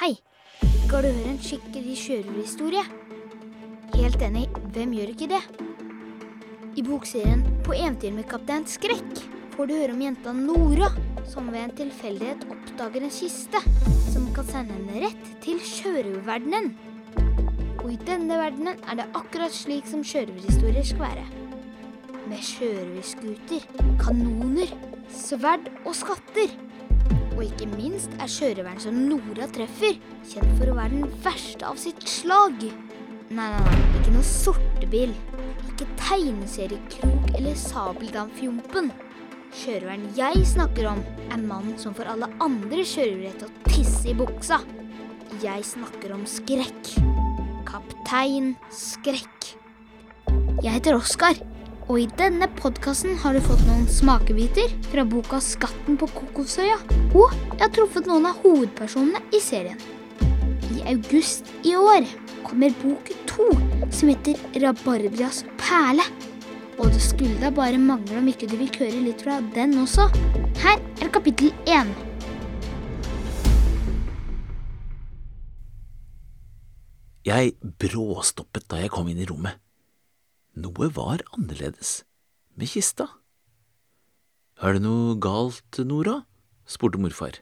Hei! Skal du høre en skikkelig sjørøverhistorie? Helt enig, hvem gjør ikke det? I bokserien På eventyr med kaptein Skrekk får du høre om jenta Nora, som ved en tilfeldighet oppdager en kiste som kan sende henne rett til sjørøververdenen. Og i denne verdenen er det akkurat slik som sjørøverhistorier skal være. Med sjørøverskuter, kanoner, sverd og skatter. Og ikke minst er sjørøveren som Nora treffer, kjent for å være den verste av sitt slag. Nei, nei, nei, ikke noe sortebil. Ikke tegneseriekrok eller sabeldamfjompen. Sjørøveren jeg snakker om, er mannen som får alle andre sjørøvere til å tisse i buksa. Jeg snakker om skrekk. Kaptein Skrekk. Jeg heter Oskar, og i denne podkasten har du fått noen smakebiter fra boka 'Skatten på Kokosøya', og jeg har truffet noen av hovedpersonene i serien. I august i år kommer bok to, som heter 'Rabarbrias perle'. Og det skulle da bare mangle om ikke du vil høre litt fra den også. Her er kapittel én. Jeg bråstoppet da jeg kom inn i rommet. Noe var annerledes med kista. Er det noe galt, Nora? spurte morfar.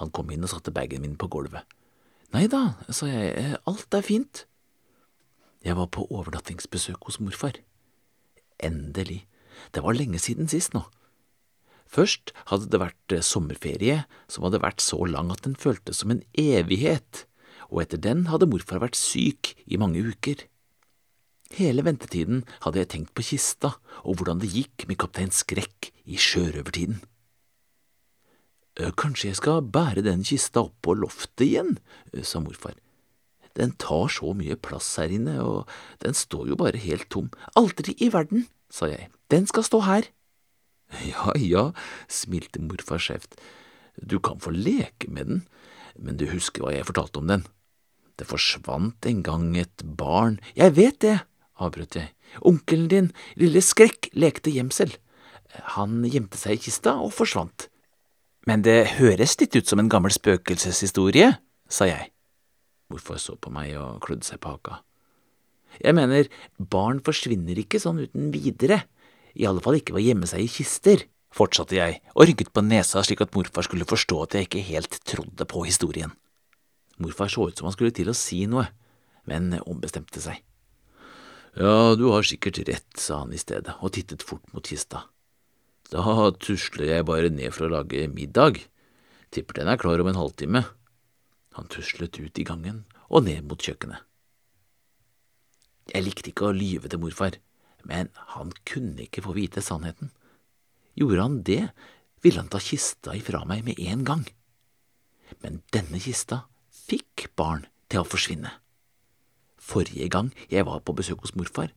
Han kom inn og satte bagen min på gulvet. Nei da, sa jeg, alt er fint. Jeg var på overnattingsbesøk hos morfar. Endelig, det var lenge siden sist nå. Først hadde det vært sommerferie som hadde vært så lang at den føltes som en evighet og etter den hadde morfar vært syk i mange uker. Hele ventetiden hadde jeg tenkt på kista og hvordan det gikk med kaptein Skrekk i sjørøvertiden. Kanskje jeg skal bære den kista opp på loftet igjen, sa morfar. Den tar så mye plass her inne, og den står jo bare helt tom. Aldri i verden, sa jeg, den skal stå her. Ja ja, smilte morfar skjevt, du kan få leke med den, men du husker hva jeg fortalte om den. Det forsvant en gang et barn… Jeg vet det, avbrøt jeg. Onkelen din, lille Skrekk, lekte gjemsel. Han gjemte seg i kista og forsvant. Men det høres litt ut som en gammel spøkelseshistorie, sa jeg. Morfar så på meg og klødde seg på haka. Jeg mener, barn forsvinner ikke sånn uten videre, i alle fall ikke ved å gjemme seg i kister, fortsatte jeg og rynket på nesa slik at morfar skulle forstå at jeg ikke helt trodde på historien. Morfar så ut som han skulle til å si noe, men ombestemte seg. Ja, du har sikkert rett, sa han i stedet og tittet fort mot kista. Da tusler jeg bare ned for å lage middag. Tipper den er klar om en halvtime. Han tuslet ut i gangen og ned mot kjøkkenet. Jeg likte ikke å lyve til morfar, men han kunne ikke få vite sannheten. Gjorde han det, ville han ta kista ifra meg med en gang. Men denne kista fikk barn til å forsvinne. Forrige gang jeg var på besøk hos morfar,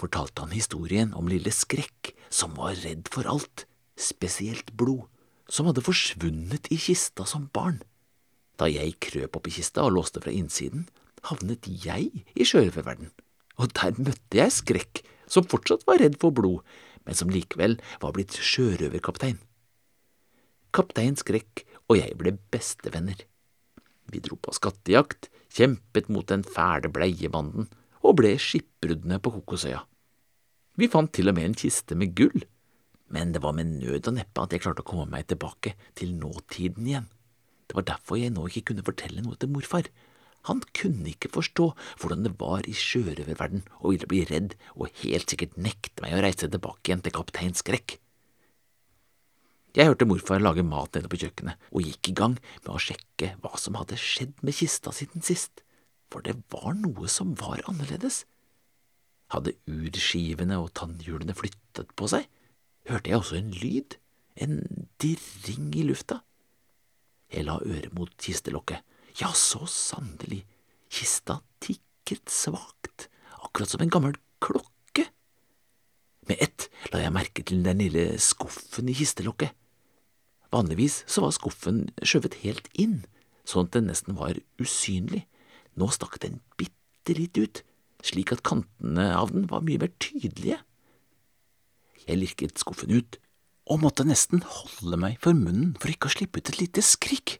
fortalte han historien om lille Skrekk som var redd for alt, spesielt blod, som hadde forsvunnet i kista som barn. Da jeg krøp opp i kista og låste fra innsiden, havnet jeg i sjørøververden, og der møtte jeg Skrekk, som fortsatt var redd for blod, men som likevel var blitt sjørøverkaptein. Kaptein Skrekk og jeg ble bestevenner. Vi dro på skattejakt, kjempet mot den fæle bleiebanden og ble skipbruddene på Kokosøya. Vi fant til og med en kiste med gull, men det var med nød og neppe at jeg klarte å komme meg tilbake til nåtiden igjen. Det var derfor jeg nå ikke kunne fortelle noe til morfar. Han kunne ikke forstå hvordan det var i sjørøververden og ville bli redd og helt sikkert nekte meg å reise tilbake igjen til kaptein Skrekk. Jeg hørte morfar lage mat nede på kjøkkenet, og gikk i gang med å sjekke hva som hadde skjedd med kista siden sist, for det var noe som var annerledes. Hadde urskivene og tannhjulene flyttet på seg? Hørte jeg også en lyd, en dirring i lufta? Jeg la øret mot kistelokket. Ja, så sannelig, kista tikket svakt, akkurat som en gammel klokke. Med ett la jeg merke til den lille skuffen i kistelokket. Vanligvis så var skuffen skjøvet helt inn, sånn at den nesten var usynlig. Nå stakk den bitte litt ut, slik at kantene av den var mye mer tydelige. Jeg lirket skuffen ut, og måtte nesten holde meg for munnen for ikke å slippe ut et lite skrik.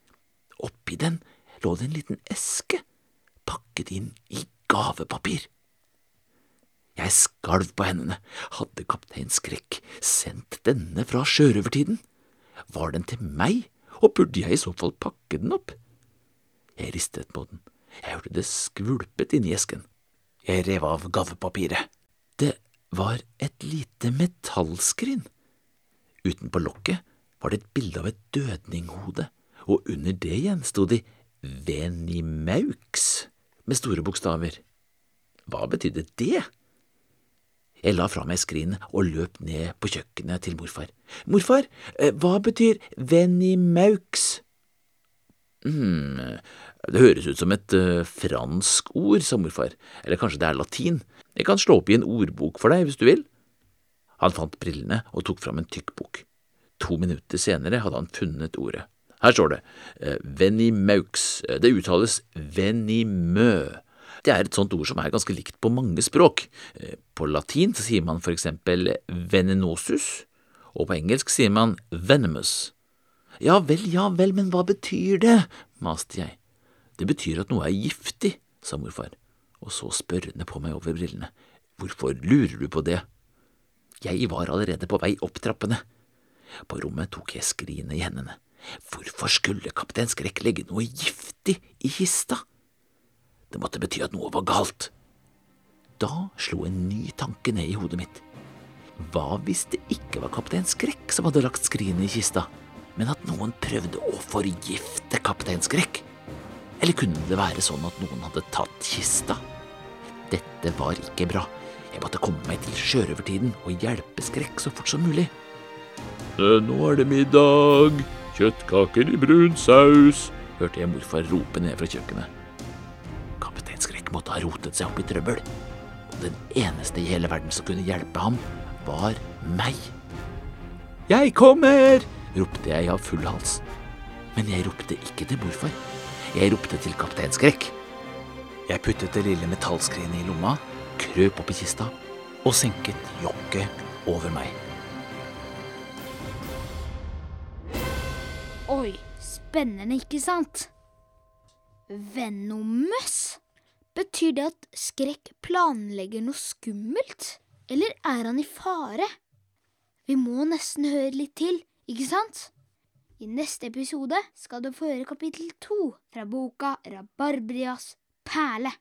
Oppi den lå det en liten eske, pakket inn i gavepapir. Jeg skalv på hendene. Hadde kaptein Skrekk sendt denne fra sjørøvertiden? Var den til meg, og burde jeg i så fall pakke den opp? Jeg ristet på den. Jeg hørte det skvulpet inni esken. Jeg rev av gavepapiret. Det var et lite metallskrin. Utenpå lokket var det et bilde av et dødninghode, og under det igjen sto de Venimaux med store bokstaver. Hva betydde det? Jeg la fra meg skrinet og løp ned på kjøkkenet til morfar. Morfar, eh, hva betyr Venimaux? mm, det høres ut som et uh, fransk ord, sa morfar, eller kanskje det er latin. Jeg kan slå opp i en ordbok for deg hvis du vil. Han fant brillene og tok fram en tykk bok. To minutter senere hadde han funnet ordet. Her står det uh, venimaux. Det uttales venimø. Det er et sånt ord som er ganske likt på mange språk. Eh, på latin sier man for eksempel venenosus, og på engelsk sier man venomous. Ja vel, ja vel, men hva betyr det? maste jeg. Det betyr at noe er giftig, sa morfar, og så spørrende på meg over brillene. Hvorfor lurer du på det? Jeg var allerede på vei opp trappene. På rommet tok jeg skrinet i hendene. Hvorfor skulle kaptein Skrekk legge noe giftig i kista? Det måtte bety at noe var galt. Da slo en ny tanke ned i hodet mitt. Hva hvis det ikke var kaptein Skrekk som hadde lagt skrinet i kista, men at noen prøvde å forgifte kaptein Skrekk? Eller kunne det være sånn at noen hadde tatt kista? Dette var ikke bra. Jeg måtte komme meg til sjørøvertiden og hjelpe Skrekk så fort som mulig. Nå er det middag, kjøttkaker i brun saus, hørte jeg morfar rope ned fra kjøkkenet måtte ha rotet seg opp i trøbbel. Og den eneste i hele verden som kunne hjelpe ham, var meg. Jeg kommer! ropte jeg av full hals. Men jeg ropte ikke til morfar. Jeg ropte til kaptein Skrekk. Jeg puttet det lille metallskrinet i lomma, krøp opp i kista og senket jokket over meg. Oi, spennende, ikke sant? Venomøss? Betyr det at Skrekk planlegger noe skummelt? Eller er han i fare? Vi må nesten høre litt til, ikke sant? I neste episode skal du få høre kapittel to fra boka Rabarbrias perle.